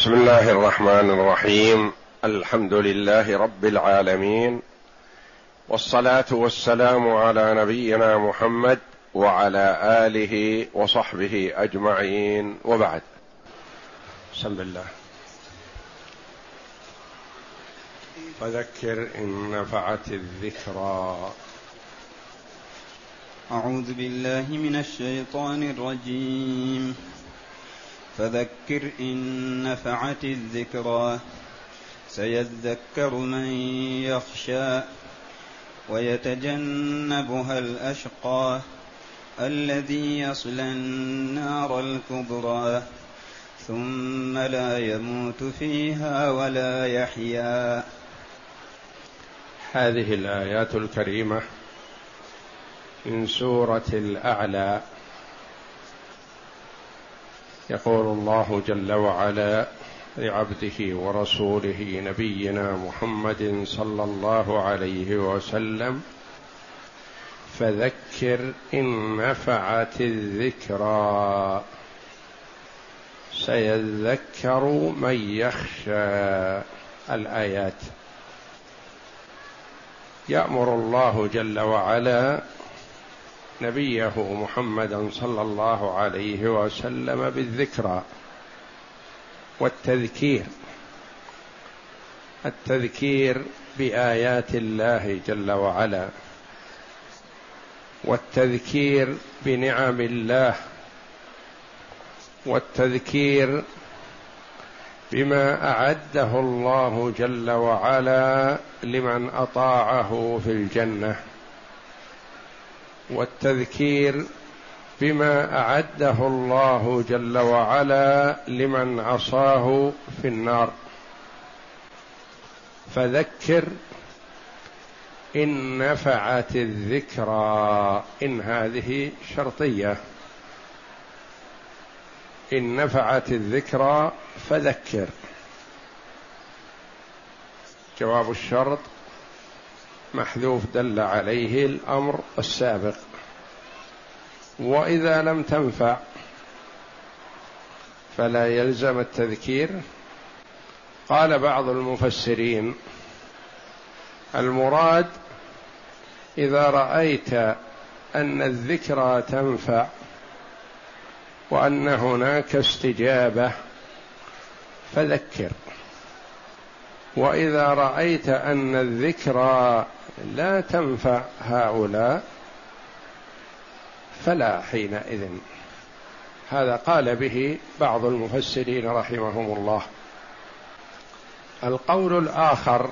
بسم الله الرحمن الرحيم. الحمد لله رب العالمين. والصلاة والسلام على نبينا محمد وعلى آله وصحبه أجمعين. وبعد. بسم الله. فذكر إن نفعت الذكرى. أعوذ بالله من الشيطان الرجيم. فذكر إن نفعت الذكرى. سيذكر من يخشى ويتجنبها الأشقى الذي يصلى النار الكبرى. ثم لا يموت فيها ولا يحيا. هذه الآيات الكريمة من سورة الأعلى. يقول الله جل وعلا لعبده ورسوله نبينا محمد صلى الله عليه وسلم فذكر إن نفعت الذكرى. سيذكر من يخشى الآيات. يأمر الله جل وعلا نبيه محمدا صلى الله عليه وسلم بالذكرى والتذكير. التذكير بآيات الله جل وعلا والتذكير بنعم الله والتذكير بما أعده الله جل وعلا لمن أطاعه في الجنة. والتذكير بما أعده الله جل وعلا لمن عصاه في النار. فذكر إن نفعت الذكرى إن هذه شرطية. إن نفعت الذكرى فذكر. جواب الشرط محذوف دل عليه الأمر السابق. وإذا لم تنفع فلا يلزم التذكير. قال بعض المفسرين المراد إذا رأيت أن الذكرى تنفع وأن هناك استجابة فذكر. وإذا رأيت أن الذكرى لا تنفع هؤلاء فلا حينئذ. هذا قال به بعض المفسرين رحمهم الله. القول الآخر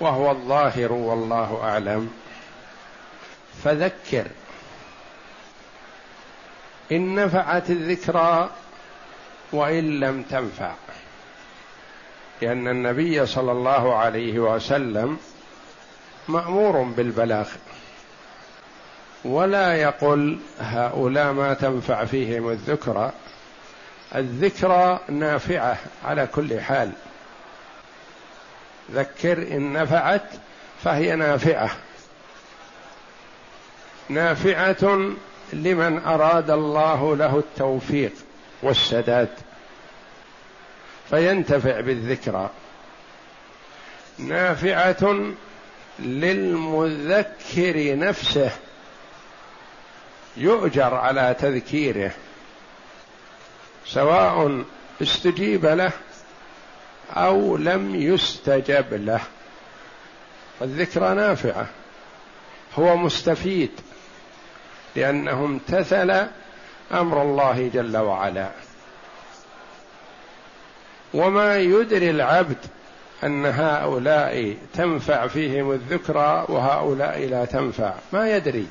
وهو الظاهر والله أعلم. فذكر. إن نفعت الذكرى وإن لم تنفع. لأن النبي صلى الله عليه وسلم مأمور بالبلاغ. ولا يقل هؤلاء ما تنفع فيهم الذكرى الذكرى نافعة على كل حال. ذكر إن نفعت فهي نافعة. نافعة لمن أراد الله له التوفيق والسداد. فينتفع بالذكرى نافعة للمذكر نفسه. يؤجر على تذكيره سواء استجيب له أو لم يستجب له. الذكرى نافعة هو مستفيد لأنه امتثل أمر الله جل وعلا. وما يدري العبد أن هؤلاء تنفع فيهم الذكرى وهؤلاء لا تنفع ما يدري.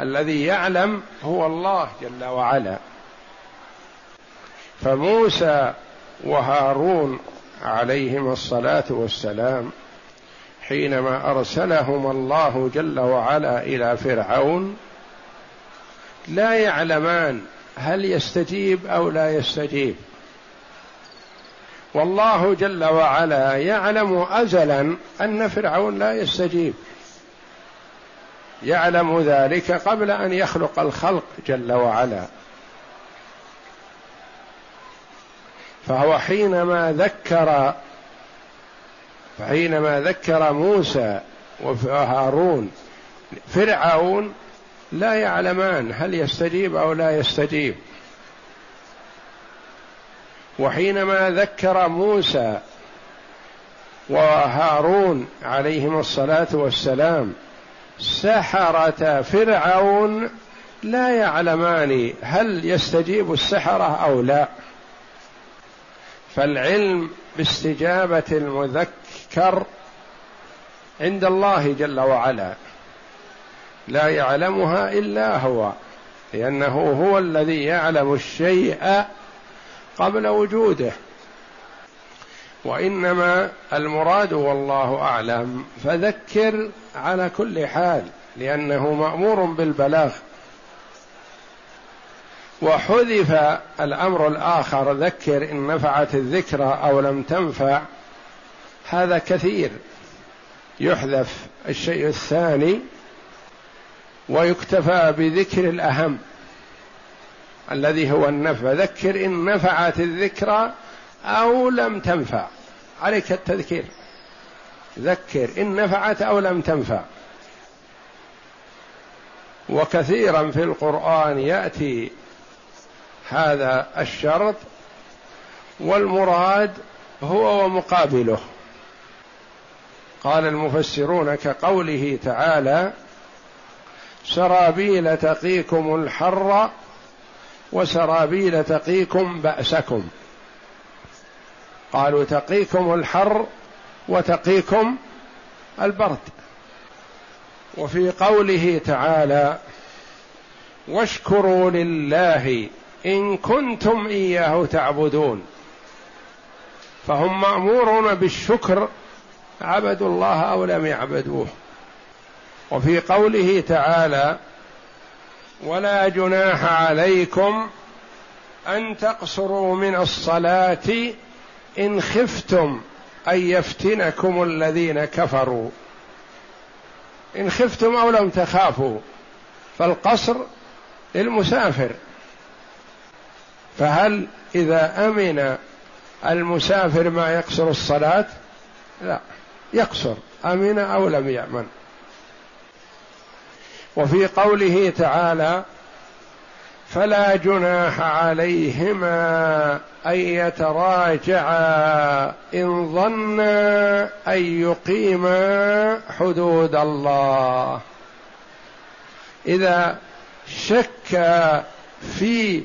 الذي يعلم هو الله جل وعلا. فموسى وهارون عليهما الصلاة والسلام حينما ارسلهما الله جل وعلا إلى فرعون لا يعلمان هل يستجيب أو لا يستجيب. والله جل وعلا يعلم ازلا أن فرعون لا يستجيب. يعلم ذلك قبل أن يخلق الخلق جل وعلا. فهو حينما ذكر حينما ذكر موسى وهارون فرعون لا يعلمان هل يستجيب أو لا يستجيب. وحينما ذكر موسى وهارون عليهما الصلاة والسلام سحرة فرعون لا يعلمان هل يستجيب السحرة أو لا. فالعلم باستجابة المذكر عند الله جل وعلا لا يعلمها إلا هو لأنه هو الذي يعلم الشيء قبل وجوده. وإنما المراد والله أعلم. فذكر على كل حال لأنه مأمور بالبلاغ. وحذف الأمر الآخر ذكر إن نفعت الذكرى أو لم تنفع. هذا كثير. يحذف الشيء الثاني ويكتفى بذكر الأهم الذي هو النفع. ذكر إن نفعت الذكرى أو لم تنفع. عليك التذكير. ذكر إن نفعت أو لم تنفع. وكثيرا في القرآن يأتي هذا الشرط والمراد هو ومقابله. قال المفسرون كقوله تعالى سرابيل تقيكم الحر وسرابيل تقيكم بأسكم. قالوا تقيكم الحر وتقيكم البرد. وفي قوله تعالى واشكروا لله إن كنتم إياه تعبدون. فهم مأمورون بالشكر عبدوا الله أو لم يعبدوه. وفي قوله تعالى ولا جناح عليكم أن تقصروا من الصلاة إن خفتم أن يفتنكم الذين كفروا. إن خفتم أو لم تخافوا فالقصر للمسافر. فهل إذا أمن المسافر ما يقصر الصلاة؟ لا يقصر أمن أو لم يأمن. وفي قوله تعالى فلا جناح عليهما أن يتراجعا. إن ظنا أن يقيما حدود الله. إذا شك في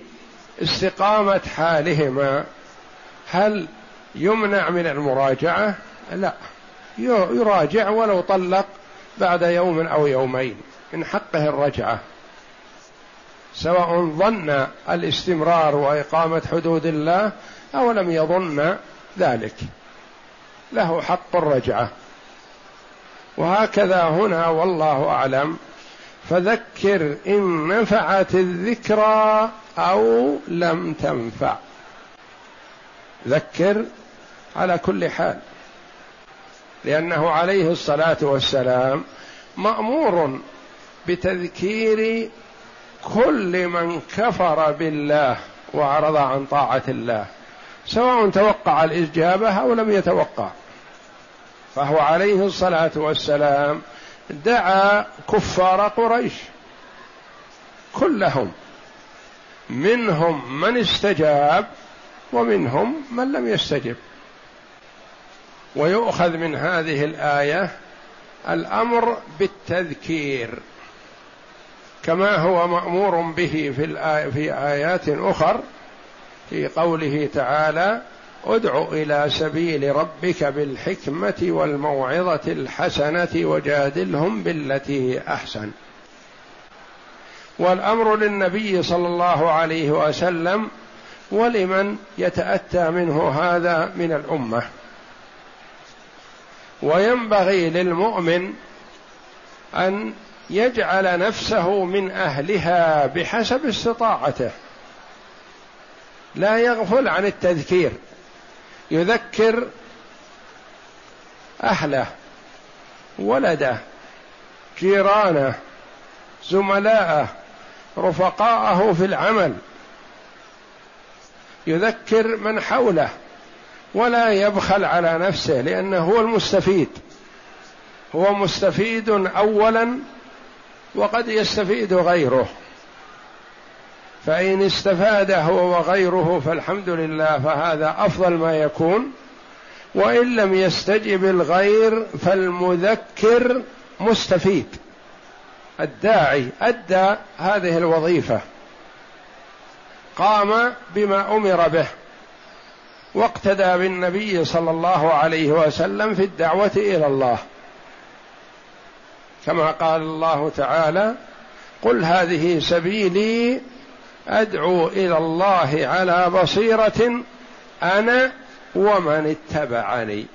استقامة حالهما هل يمنع من المراجعة؟ لا. يراجع ولو طلق بعد يوم أو يومين من حقه الرجعة. سواء ظن الاستمرار وإقامة حدود الله أو لم يظن ذلك. له حق الرجعة. وهكذا هنا والله أعلم. فذكر إن نفعت الذكرى أو لم تنفع. ذكر على كل حال. لأنه عليه الصلاة والسلام مأمور بتذكير كل من كفر بالله وأعرض عن طاعة الله سواء توقع الإجابة أو لم يتوقع. فهو عليه الصلاة والسلام دعا كفار قريش كلهم منهم من استجاب ومنهم من لم يستجب. ويؤخذ من هذه الآية الأمر بالتذكير. كما هو مأمور به في في آيات أخر في قوله تعالى ادع إلى سبيل ربك بالحكمة والموعظة الحسنة وجادلهم بالتي هي أحسن. والأمر للنبي صلى الله عليه وسلم ولمن يتأتى منه هذا من الأمة؟ وينبغي للمؤمن أن يجعل نفسه من أهلها بحسب استطاعته. لا يغفل عن التذكير. يذكر أهله ولده جيرانه زملاءه رفقاءه في العمل. يذكر من حوله ولا يبخل على نفسه لأنه هو المستفيد. هو مستفيد أولا وقد يستفيد غيره. فإن استفاد هو وغيره فالحمد لله فهذا أفضل ما يكون. وإن لم يستجب الغير فالمذكر مستفيد. الداعي أدى هذه الوظيفة. قام بما أمر به. واقتدى بالنبي صلى الله عليه وسلم في الدعوة إلى الله. كما قال الله تعالى قل هذه سبيلي أدعو إلى الله على بصيرة أنا ومن اتبعني.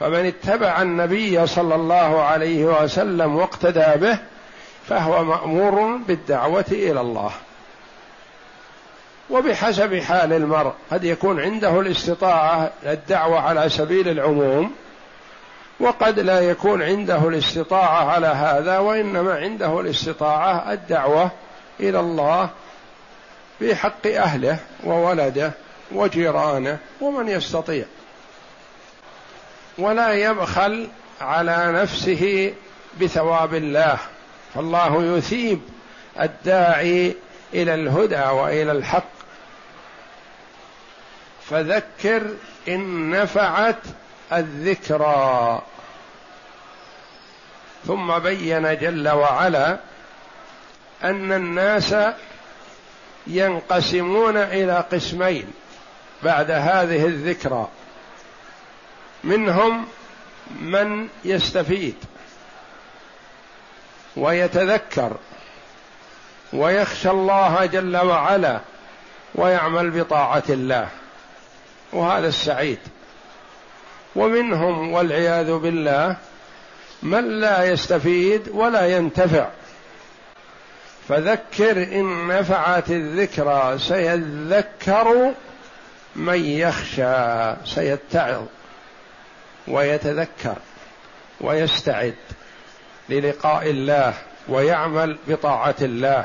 فمن اتبع النبي صلى الله عليه وسلم واقتدى به فهو مأمور بالدعوة إلى الله. وبحسب حال المرء قد يكون عنده الاستطاعة الدعوه على سبيل العموم وقد لا يكون عنده الاستطاعة على هذا وإنما عنده الاستطاعة الدعوة إلى الله في حق أهله وولده وجيرانه ومن يستطيع. ولا يبخل على نفسه بثواب الله فالله يثيب الداعي إلى الهدى وإلى الحق. فذكر إن نفعت الذكرى. ثم بين جل وعلا أن الناس ينقسمون إلى قسمين بعد هذه الذكرى. منهم من يستفيد ويتذكر ويخشى الله جل وعلا ويعمل بطاعة الله وهذا السعيد. ومنهم والعياذ بالله من لا يستفيد ولا ينتفع. فذكر إن نفعت الذكرى سيذكر من يخشى سيتعظ ويتذكر ويستعد للقاء الله ويعمل بطاعة الله.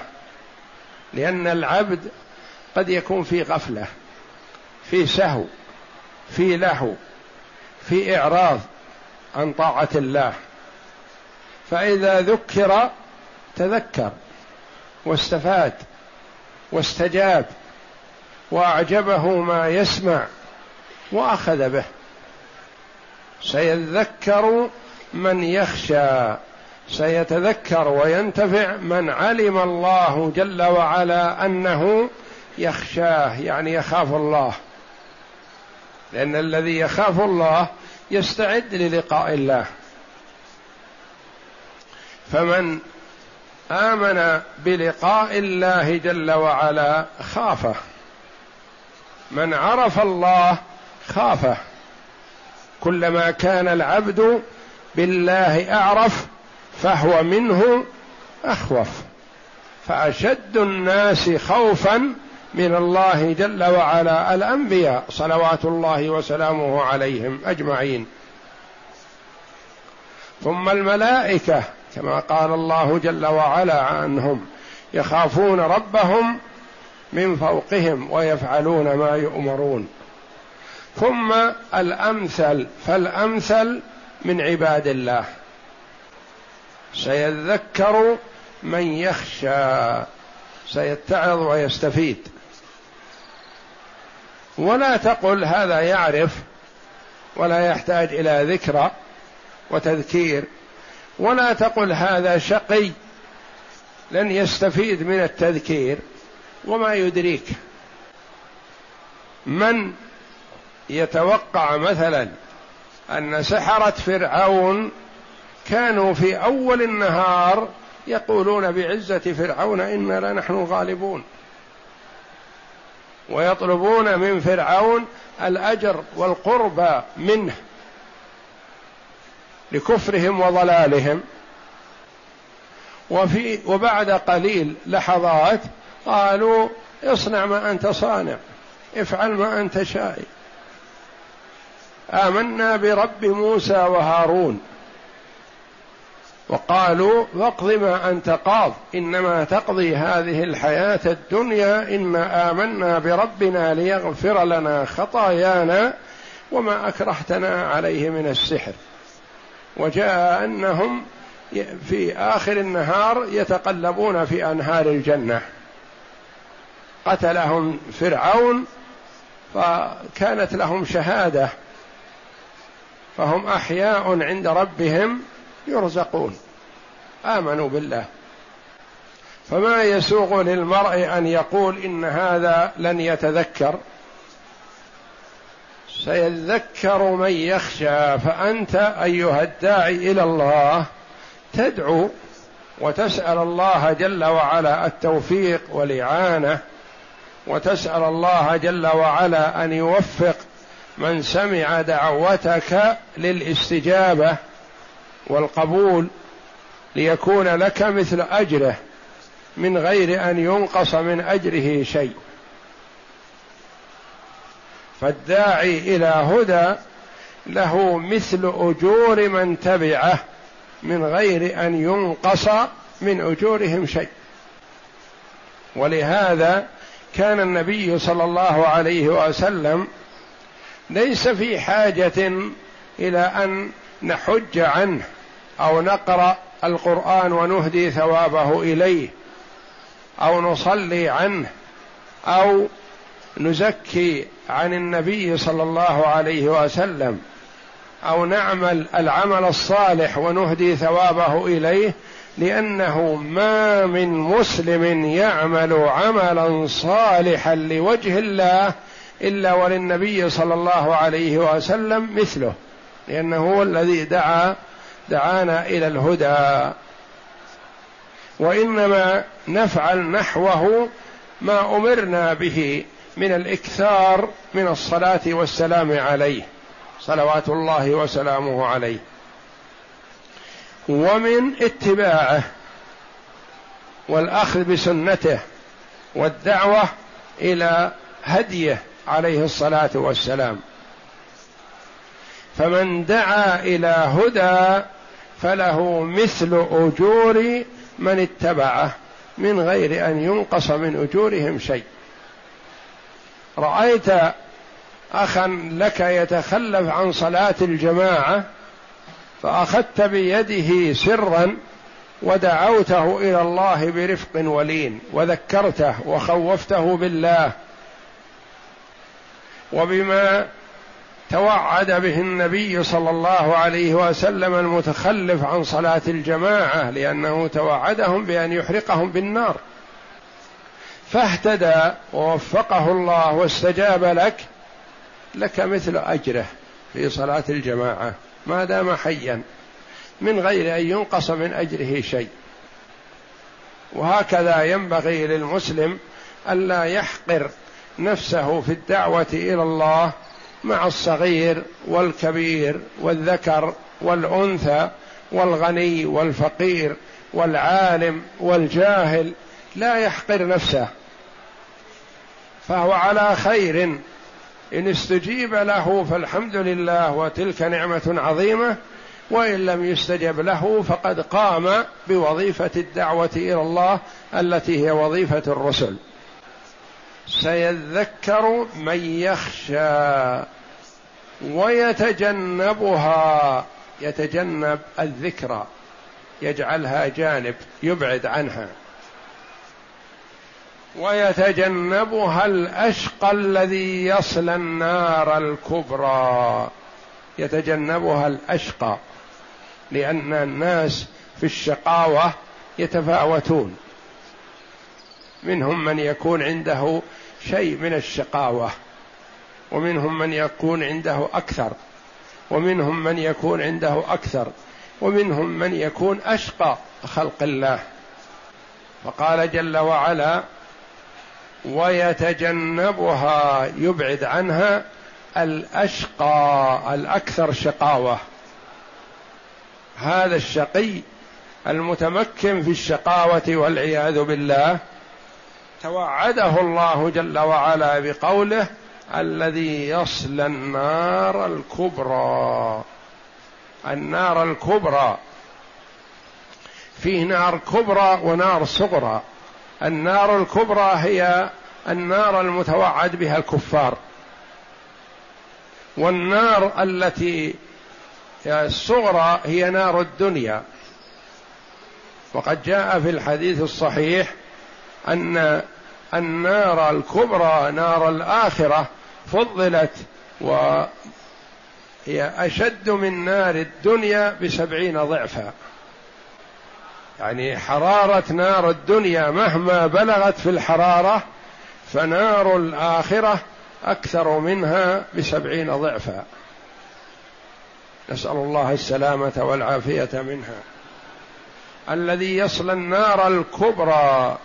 لأن العبد قد يكون في غفلة في سهو في لهو في إعراض عن طاعة الله. فإذا ذكر تذكر واستفاد واستجاب وأعجبه ما يسمع وأخذ به. سيذكر من يخشى سيتذكر وينتفع من علم الله جل وعلا أنه يخشاه يعني يخاف الله. لأن الذي يخاف الله يستعد للقاء الله. فمن آمن بلقاء الله جل وعلا خافه. من عرف الله خافه. كلما كان العبد بالله أعرف فهو منه أخوف. فأشد الناس خوفا من الله جل وعلا الأنبياء صلوات الله وسلامه عليهم أجمعين. ثم الملائكة كما قال الله جل وعلا عنهم يخافون ربهم من فوقهم ويفعلون ما يؤمرون. ثم الأمثل فالأمثل من عباد الله. سيذكر من يخشى سيتعظ ويستفيد. ولا تقل هذا يعرف ولا يحتاج إلى ذكرى وتذكير. ولا تقل هذا شقي لن يستفيد من التذكير وما يدريك من يتوقع مثلا أن سحرة فرعون كانوا في أول النهار يقولون بعزة فرعون إنا لنحن الغالبون ويطلبون من فرعون الأجر والقربى منه. لكفرهم وضلالهم. وفي وبعد قليل لحظات قالوا اصنع ما أنت صانع افعل ما أنت شاء آمنا برب موسى وهارون. وقالوا واقض ما أنت قاض إنما تقضي هذه الحياة الدنيا إنا آمنا بربنا ليغفر لنا خطايانا وما أكرهتنا عليه من السحر. وجاء أنهم في آخر النهار يتقلبون في أنهار الجنة. قتلهم فرعون فكانت لهم شهادة. فهم أحياء عند ربهم يرزقون. آمنوا بالله. فما يسوغ للمرء أن يقول إن هذا لن يتذكر. سيذكر من يخشى فأنت أيها الداعي إلى الله تدعو وتسأل الله جل وعلا التوفيق والإعانة وتسأل الله جل وعلا أن يوفق من سمع دعوتك للاستجابة والقبول ليكون لك مثل أجره من غير أن ينقص من أجره شيء. فالداعي إلى هدى له مثل أجور من تبعه من غير أن ينقص من أجورهم شيء. ولهذا كان النبي صلى الله عليه وسلم ليس في حاجة إلى أن نحج عنه أو نقرأ القرآن ونهدي ثوابه إليه أو نصلي عنه أو نزكي عن النبي صلى الله عليه وسلم أو نعمل العمل الصالح ونهدي ثوابه إليه لأنه ما من مسلم يعمل عملا صالحا لوجه الله إلا وللنبي صلى الله عليه وسلم مثله لأنه هو الذي دعا دعانا إلى الهدى. وإنما نفعل نحوه ما أمرنا به. من الإكثار من الصلاة والسلام عليه صلوات الله وسلامه عليه. ومن اتباعه والأخذ بسنته والدعوة إلى هديه عليه الصلاة والسلام. فمن دعا إلى هدى فله مثل أجور من اتبعه من غير أن ينقص من أجورهم شيء. رأيت أخا لك يتخلف عن صلاة الجماعة فأخذت بيده سرا ودعوته إلى الله برفق ولين وذكرته وخوفته بالله. وبما توعد به النبي صلى الله عليه وسلم المتخلف عن صلاة الجماعة لأنه توعدهم بأن يحرقهم بالنار. فاهتدى ووفقه الله واستجاب لك لك مثل أجره في صلاة الجماعة ما دام حيا من غير أن ينقص من أجره شيء. وهكذا ينبغي للمسلم ألا يحقر نفسه في الدعوة إلى الله مع الصغير والكبير والذكر والأنثى والغني والفقير والعالم والجاهل لا يحقر نفسه. فهو على خير. إن استجيب له فالحمد لله وتلك نعمة عظيمة وإن لم يستجب له فقد قام بوظيفة الدعوة إلى الله التي هي وظيفة الرسل. سيذكر من يخشى ويتجنبها. يتجنب الذكرى يجعلها جانب يبعد عنها. ويتجنبها الأشقى الذي يصلى النار الكبرى. يتجنبها الأشقى لأن الناس في الشقاوة يتفاوتون. منهم من يكون عنده شيء من الشقاوة ومنهم من يكون عنده أكثر ومنهم من يكون عنده أكثر ومنهم من يكون أشقى خلق الله. فقال جل وعلا ويتجنبها يبعد عنها الأشقى الأكثر شقاوة. هذا الشقي المتمكن في الشقاوة والعياذ بالله توعده الله جل وعلا بقوله الذي يصلى النار الكبرى. النار الكبرى. فيه نار كبرى ونار صغرى. النار الكبرى هي النار المتوعد بها الكفار. والنار التي الصغرى هي نار الدنيا. وقد جاء في الحديث الصحيح أن النار الكبرى نار الآخرة فضلت وهي أشد من نار الدنيا بسبعين ضعفا. يعني حرارة نار الدنيا مهما بلغت في الحرارة فنار الآخرة أكثر منها بسبعين ضعفا. نسأل الله السلامة والعافية منها. الذي يصل النار الكبرى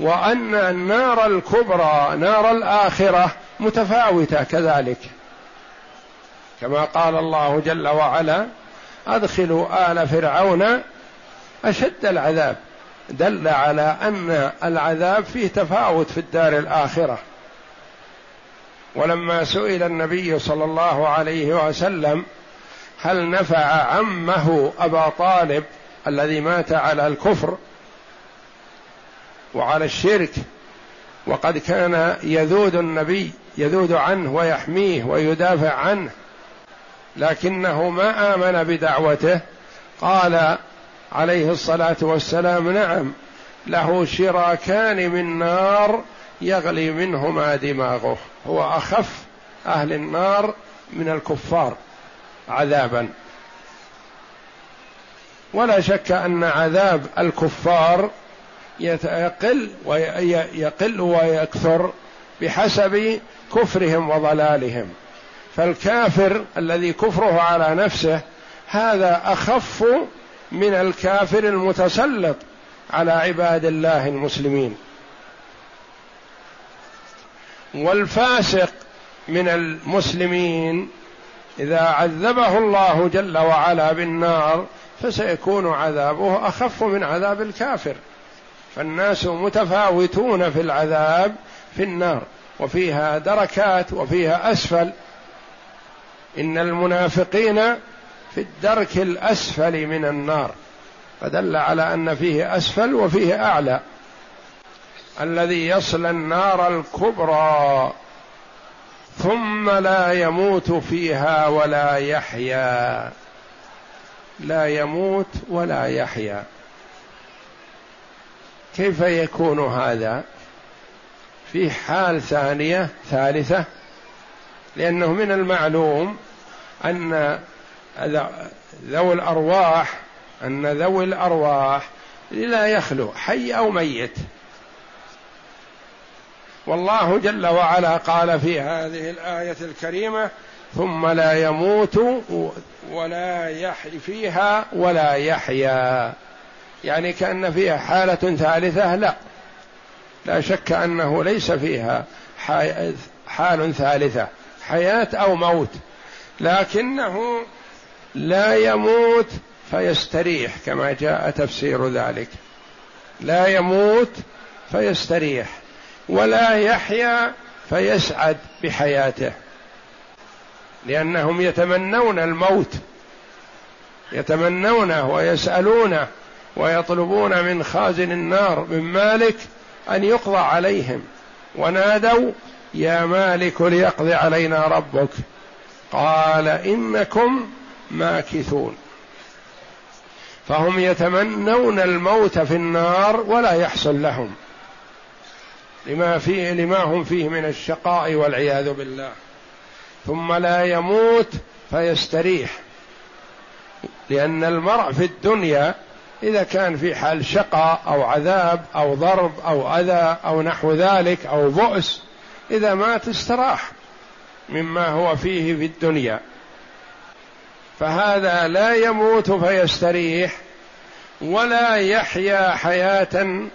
وأن النار الكبرى نار الآخرة متفاوتة كذلك. كما قال الله جل وعلا أدخلوا آل فرعون أشد العذاب. دل على أن العذاب فيه تفاوت في الدار الآخرة. ولما سئل النبي صلى الله عليه وسلم هل نفع عمه أبا طالب الذي مات على الكفر وعلى الشرك وقد كان يذود النبي يذود عنه ويحميه ويدافع عنه لكنه ما آمن بدعوته. قال عليه الصلاة والسلام نعم له شراكان من نار يغلي منهما دماغه. هو أخف أهل النار من الكفار عذابا. ولا شك أن عذاب الكفار يقل ويقل ويكثر بحسب كفرهم وضلالهم. فالكافر الذي كفره على نفسه هذا أخف من الكافر المتسلط على عباد الله المسلمين. والفاسق من المسلمين إذا عذبه الله جل وعلا بالنار فسيكون عذابه أخف من عذاب الكافر. فالناس متفاوتون في العذاب في النار وفيها دركات وفيها أسفل إن المنافقين في الدرك الأسفل من النار. فدل على أن فيه أسفل وفيه أعلى. الذي يصل النار الكبرى ثم لا يموت فيها ولا يحيا. لا يموت ولا يحيا. كيف يكون هذا؟ في حال ثانية ثالثة لأنه من المعلوم أن ذوي الأرواح أن ذوي الأرواح لا يخلو حي أو ميت. والله جل وعلا قال في هذه الآية الكريمة ثم لا يموت ولا يحي فيها ولا يحيا. يعني كأن فيها حالة ثالثة لا. لا شك أنه ليس فيها حال ثالثة. حياة أو موت. لكنه لا يموت فيستريح كما جاء تفسير ذلك. لا يموت فيستريح ولا يحيا فيسعد بحياته. لأنهم يتمنون الموت يتمنونه ويسألونه ويطلبون من خازن النار من مالك أن يقضى عليهم. ونادوا يا مالك ليقضي علينا ربك. قال إنكم ماكثون. فهم يتمنون الموت في النار ولا يحصل لهم. لما فيه لما هم فيه من الشقاء والعياذ بالله. ثم لا يموت فيستريح. لأن المرء في الدنيا إذا كان في حال شقاء أو عذاب أو ضرب أو أذى أو نحو ذلك أو بؤس إذا مات استراح مما هو فيه في الدنيا. فهذا لا يموت فيستريح ولا يحيا حياة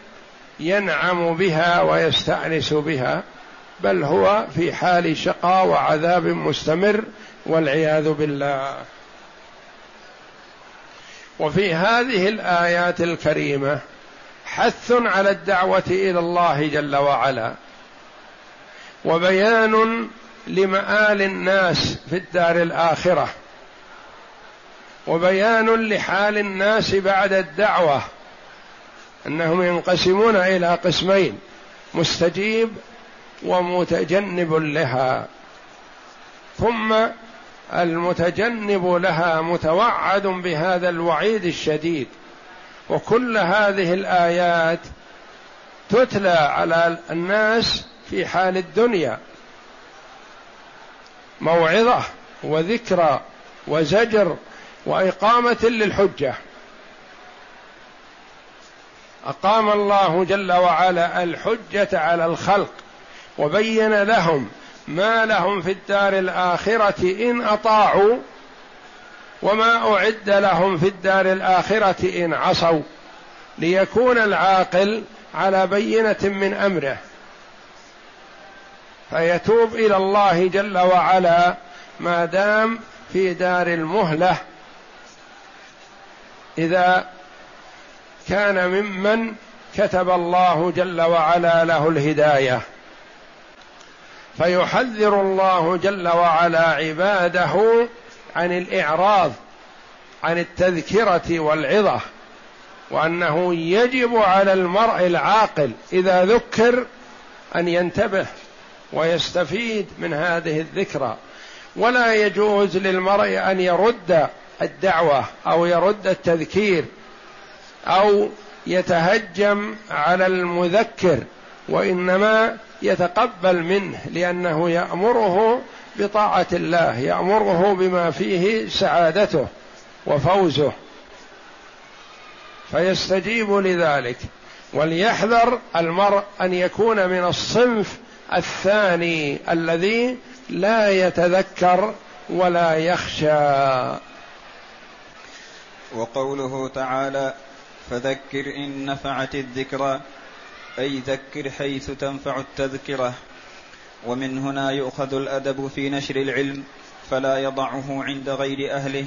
ينعم بها ويستأنس بها بل هو في حال شقاء وعذاب مستمر والعياذ بالله. وفي هذه الآيات الكريمة حث على الدعوة إلى الله جل وعلا. وبيان لمآل الناس في الدار الآخرة وبيان لحال الناس بعد الدعوة أنهم ينقسمون إلى قسمين مستجيب ومتجنب لها ثم المتجنب لها متوعد بهذا الوعيد الشديد وكل هذه الآيات تتلى على الناس في حال الدنيا. موعظة وذكرى وزجر وإقامة للحجة. أقام الله جل وعلا الحجة على الخلق وبين لهم ما لهم في الدار الآخرة إن أطاعوا وما أعد لهم في الدار الآخرة إن عصوا. ليكون العاقل على بينة من أمره. فيتوب إلى الله جل وعلا ما دام في دار المهلة. إذا كان ممن كتب الله جل وعلا له الهداية. فيحذر الله جل وعلا عباده عن الإعراض عن التذكرة والعظة وأنه يجب على المرء العاقل إذا ذكر أن ينتبه ويستفيد من هذه الذكرى. ولا يجوز للمرء أن يرد الدعوة أو يرد التذكير أو يتهجم على المذكر وإنما يتقبل منه لأنه يأمره بطاعة الله يأمره بما فيه سعادته وفوزه. فيستجيب لذلك. وليحذر المرء أن يكون من الصنف الثاني الذي لا يتذكر ولا يخشى. وقوله تعالى فذكر إن نفعت الذكرى أي ذكر حيث تنفع التذكرة. ومن هنا يؤخذ الأدب في نشر العلم فلا يضعه عند غير أهله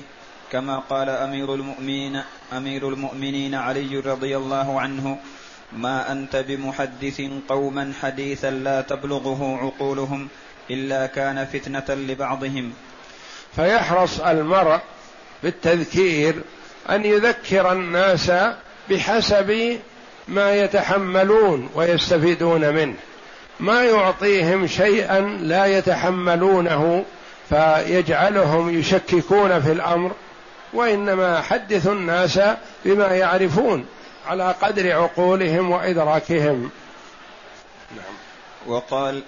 كما قال أمير المؤمنين أمير المؤمنين علي رضي الله عنه. ما أنت بمحدث قوما حديثا لا تبلغه عقولهم إلا كان فتنة لبعضهم. فيحرص المرء بالتذكير أن يذكر الناس بحسب ما يتحملون ويستفيدون منه. ما يعطيهم شيئا لا يتحملونه فيجعلهم يشككون في الأمر وإنما حدث الناس بما يعرفون. على قدر عقولهم وإدراكهم. نعم. وقال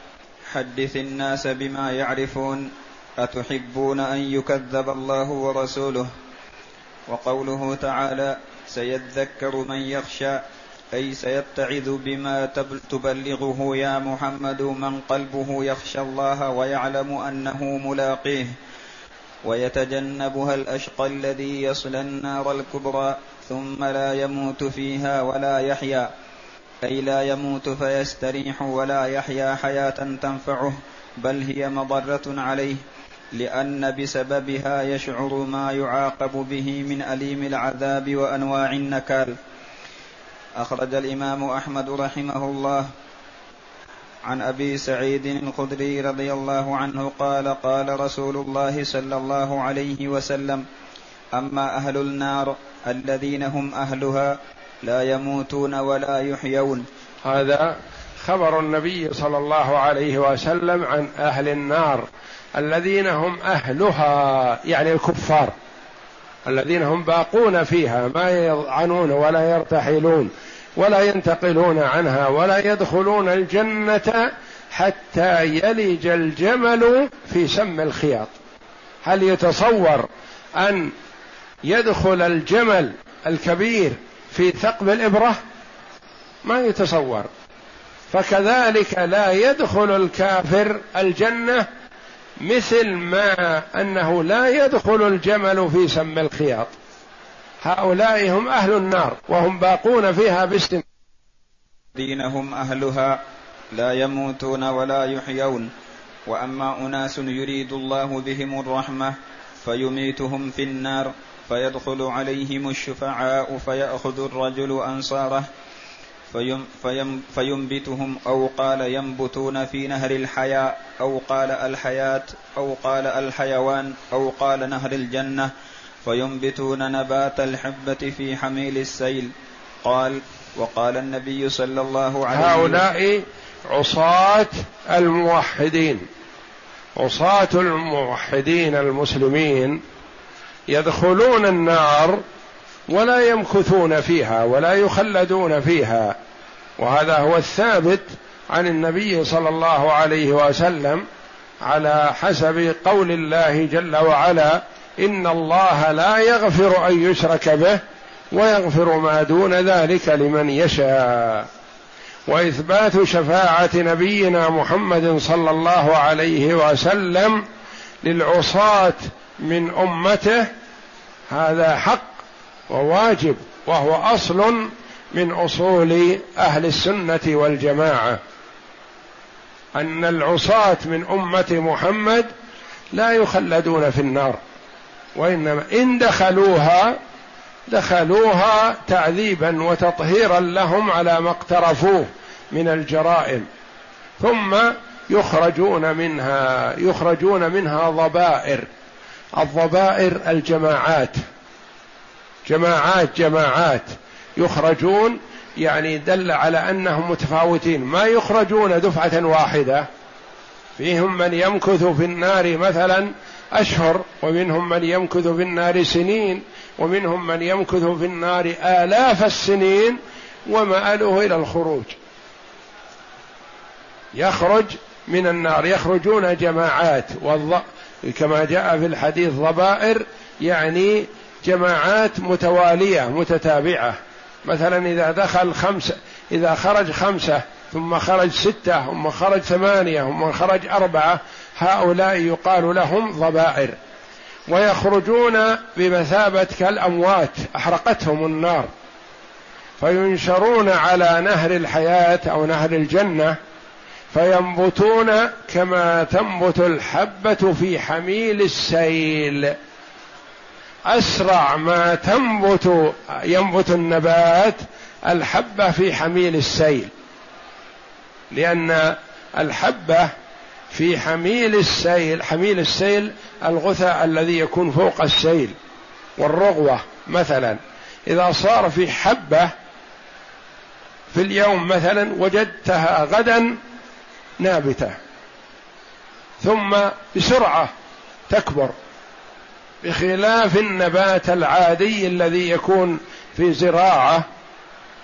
حدث الناس بما يعرفون أتحبون أن يكذب الله ورسوله؟ وقوله تعالى سيذكر من يخشى أي سيتعظ بما تبلغه يا محمد من قلبه يخشى الله ويعلم أنه ملاقيه. ويتجنبها الأشقى الذي يصلى النار الكبرى ثم لا يموت فيها ولا يحيا. أي لا يموت فيستريح ولا يحيا حياة تنفعه بل هي مضرة عليه لأن بسببها يشعر ما يعاقب به من أليم العذاب وأنواع النكال. أخرج الإمام أحمد رحمه الله. عن أبي سعيد الخدري رضي الله عنه قال قال رسول الله صلى الله عليه وسلم أما أهل النار الذين هم أهلها لا يموتون ولا يحيون. هذا خبر النبي صلى الله عليه وسلم عن أهل النار الذين هم أهلها يعني الكفار الذين هم باقون فيها ما يضعنون ولا يرتحلون. ولا ينتقلون عنها ولا يدخلون الجنة حتى يلج الجمل في سم الخياط. هل يتصور أن يدخل الجمل الكبير في ثقب الإبرة؟ ما يتصور. فكذلك لا يدخل الكافر الجنة مثل ما أنه لا يدخل الجمل في سم الخياط. هؤلاء هم أهل النار وهم باقون فيها باستمرار الذين هم أهلها لا يموتون ولا يحيون. وأما أناس يريد الله بهم الرحمة فيميتهم في النار فيدخل عليهم الشفعاء فيأخذ الرجل أنصاره فيم فيم فينبتهم أو قال ينبتون في نهر الحياة أو قال الحياة أو قال الحيوان أو قال نهر الجنة فينبتون نبات الحبة في حميل السيل. قال وقال النبي صلى الله عليه وسلم هؤلاء عصاة الموحدين. عصاة الموحدين المسلمين يدخلون النار ولا يمكثون فيها ولا يخلدون فيها. وهذا هو الثابت عن النبي صلى الله عليه وسلم على حسب قول الله جل وعلا إن الله لا يغفر أن يشرك به ويغفر ما دون ذلك لمن يشاء. وإثبات شفاعة نبينا محمد صلى الله عليه وسلم للعصاة من أمته هذا حق وواجب وهو أصل من أصول أهل السنة والجماعة. أن العصاة من أمة محمد لا يخلدون في النار. وإنما إن دخلوها دخلوها تعذيبا وتطهيرا لهم على ما اقترفوه من الجرائم. ثم يخرجون منها يخرجون منها ضبائر. الضبائر الجماعات. جماعات جماعات. يخرجون يعني دل على أنهم متفاوتين. ما يخرجون دفعة واحدة. فيهم من يمكث في النار مثلا أشهر ومنهم من يمكث في النار سنين ومنهم من يمكث في النار آلاف السنين ومآله إلى الخروج. يخرج من النار يخرجون جماعات والض... كما جاء في الحديث ضبائر يعني جماعات متوالية متتابعة. مثلا إذا دخل خمسة إذا خرج خمسة ثم خرج ستة ثم خرج ثمانية ثم خرج أربعة هؤلاء يقال لهم ضبائر ويخرجون بمثابة كالأموات أحرقتهم النار. فينشرون على نهر الحياة أو نهر الجنة فينبتون كما تنبت الحبة في حميل السيل. أسرع ما تنبت ينبت النبات الحبة في حميل السيل لأن الحبة في حميل السيل حميل السيل الغثاء الذي يكون فوق السيل والرغوة مثلا. إذا صار في حبة في اليوم مثلا وجدتها غدا نابتة ثم بسرعة تكبر بخلاف النبات العادي الذي يكون في زراعة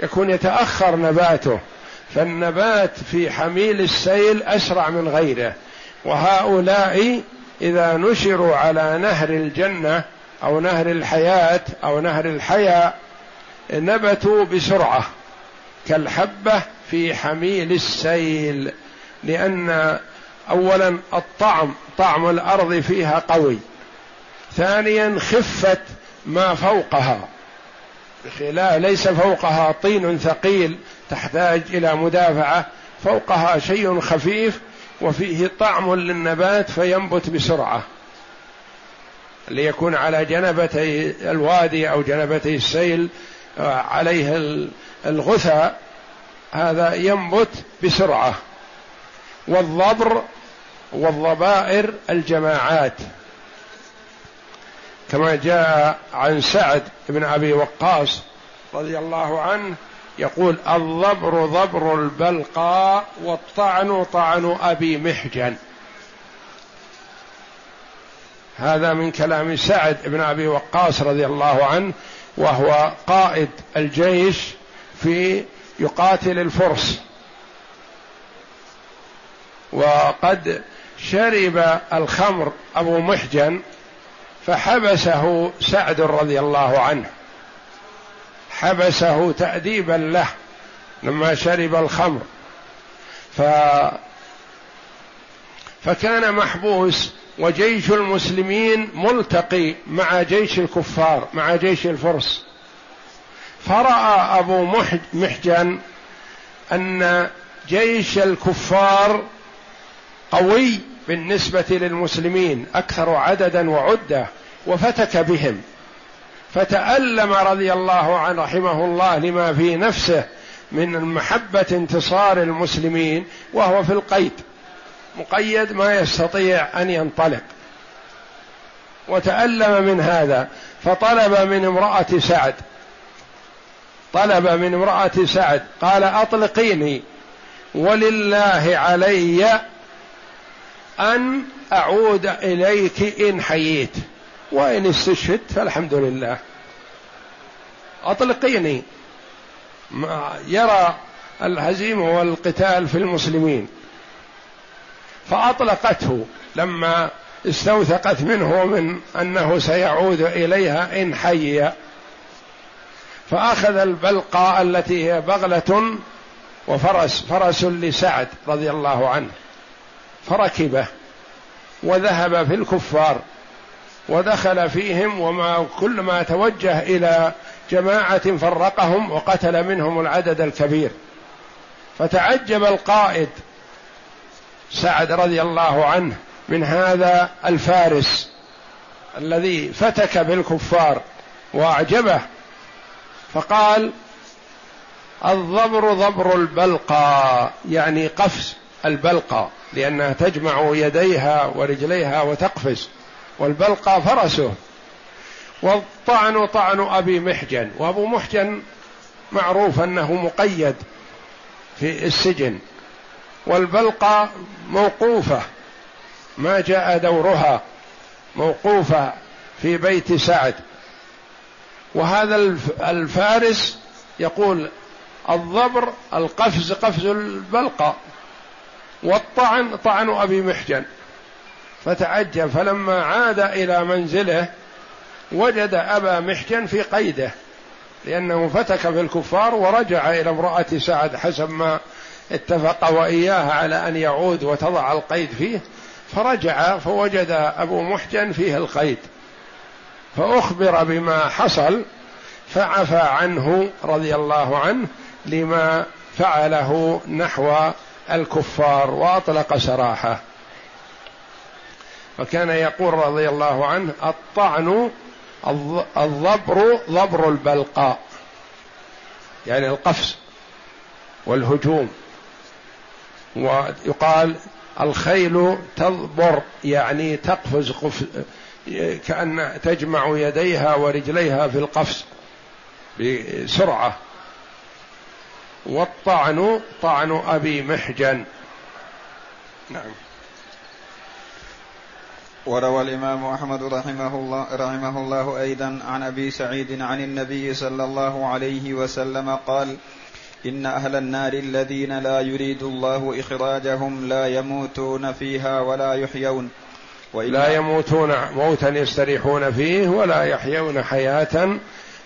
يكون يتأخر نباته. فالنبات في حميل السيل أسرع من غيره وهؤلاء إذا نشروا على نهر الجنة أو نهر الحياة أو نهر الحياة نبتوا بسرعة كالحبة في حميل السيل لأن اولا الطعم طعم الأرض فيها قوي ثانيا خفه ما فوقها. بخلاف ليس فوقها طين ثقيل تحتاج إلى مدافعة. فوقها شيء خفيف وفيه طعم للنبات فينبت بسرعة. ليكون على جنبتي الوادي أو جنبتي السيل آه، عليه الغثاء هذا ينبت بسرعة. والضبر والضبائر الجماعات. كما جاء عن سعد بن أبي وقاص رضي الله عنه يقول الضبر ضبر البلقاء والطعن طعن أبي محجن. هذا من كلام سعد بن أبي وقاص رضي الله عنه وهو قائد الجيش في يقاتل الفرس. وقد شرب الخمر أبو محجن فحبسه سعد رضي الله عنه. حبسه تأديبا له لما شرب الخمر. ف فكان محبوس وجيش المسلمين ملتقي مع جيش الكفار مع جيش الفرس. فرأى أبو محجن أن جيش الكفار قوي بالنسبة للمسلمين أكثر عددا وعدة وفتك بهم. فتألم رضي الله عنه رحمه الله لما في نفسه من محبة انتصار المسلمين وهو في القيد. مقيد ما يستطيع أن ينطلق. وتألم من هذا فطلب من امرأة سعد. طلب من امرأة سعد قال أطلقيني ولله علي أن أعود إليك إن حييت وإن استشهدت فالحمد لله. أطلقيني. يرى الهزيمة والقتال في المسلمين. فأطلقته لما استوثقت منه من أنه سيعود إليها إن حي فأخذ البلقى التي هي بغلة وفرس فرس لسعد رضي الله عنه. فركبه وذهب في الكفار ودخل فيهم وما كل ما توجه إلى جماعة فرقهم وقتل منهم العدد الكبير. فتعجب القائد سعد رضي الله عنه من هذا الفارس الذي فتك بالكفار وأعجبه. فقال الضبر ضبر البلقى يعني قفز. البلقى لأنها تجمع يديها ورجليها وتقفز. والبلقى فرسه. والطعن طعن أبي محجن. وأبو محجن معروف أنه مقيد في السجن. والبلقى موقوفة. ما جاء دورها موقوفة في بيت سعد. وهذا الفارس يقول الضبر القفز قفز البلقى. والطعن طعن أبي محجن. فتعجب فلما عاد إلى منزله وجد أبا محجن في قيده لأنه فتك في الكفار ورجع إلى امرأة سعد حسب ما اتفق وإياها على أن يعود وتضع القيد فيه. فرجع فوجد أبو محجن فيه القيد. فأخبر بما حصل فعفى عنه رضي الله عنه لما فعله نحو الكفار واطلق سراحه. وكان يقول رضي الله عنه الطعن الضبر ضبر البلقاء. يعني القفز والهجوم. ويقال الخيل تضبر يعني تقفز قفز كأن تجمع يديها ورجليها في القفز بسرعة. والطعن طعن أبي محجن. نعم. وروى الإمام أحمد رحمه الله رحمه الله أيضا عن أبي سعيد عن النبي صلى الله عليه وسلم قال إن أهل النار الذين لا يريد الله إخراجهم لا يموتون فيها ولا يحيون. لا يموتون موتا يستريحون فيه ولا يحيون حياة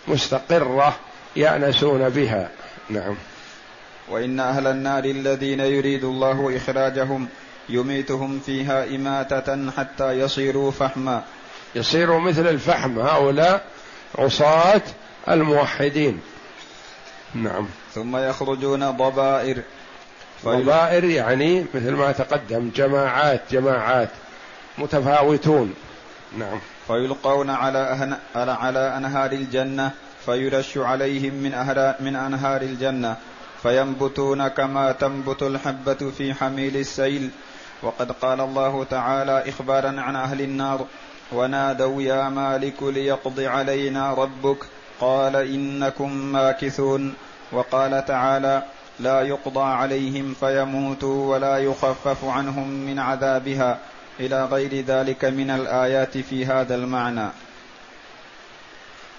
مستقرة يأنسون بها. نعم. وإن أهل النار الذين يريد الله إخراجهم يميتهم فيها إماتة حتى يصيروا فحما. يصيروا مثل الفحم هؤلاء عصاة الموحدين. نعم. ثم يخرجون ضبائر. ضبائر يعني مثل ما تقدم جماعات جماعات متفاوتون. نعم. فيلقون على أهن... على أنهار الجنة فيرش عليهم من أهر... من أنهار الجنة. فينبتون كما تنبت الحبة في حميل السيل. وقد قال الله تعالى إخبارا عن أهل النار ونادوا يا مالك ليقض علينا ربك قال إنكم ماكثون وقال تعالى لا يقضى عليهم فيموتوا ولا يخفف عنهم من عذابها إلى غير ذلك من الآيات في هذا المعنى.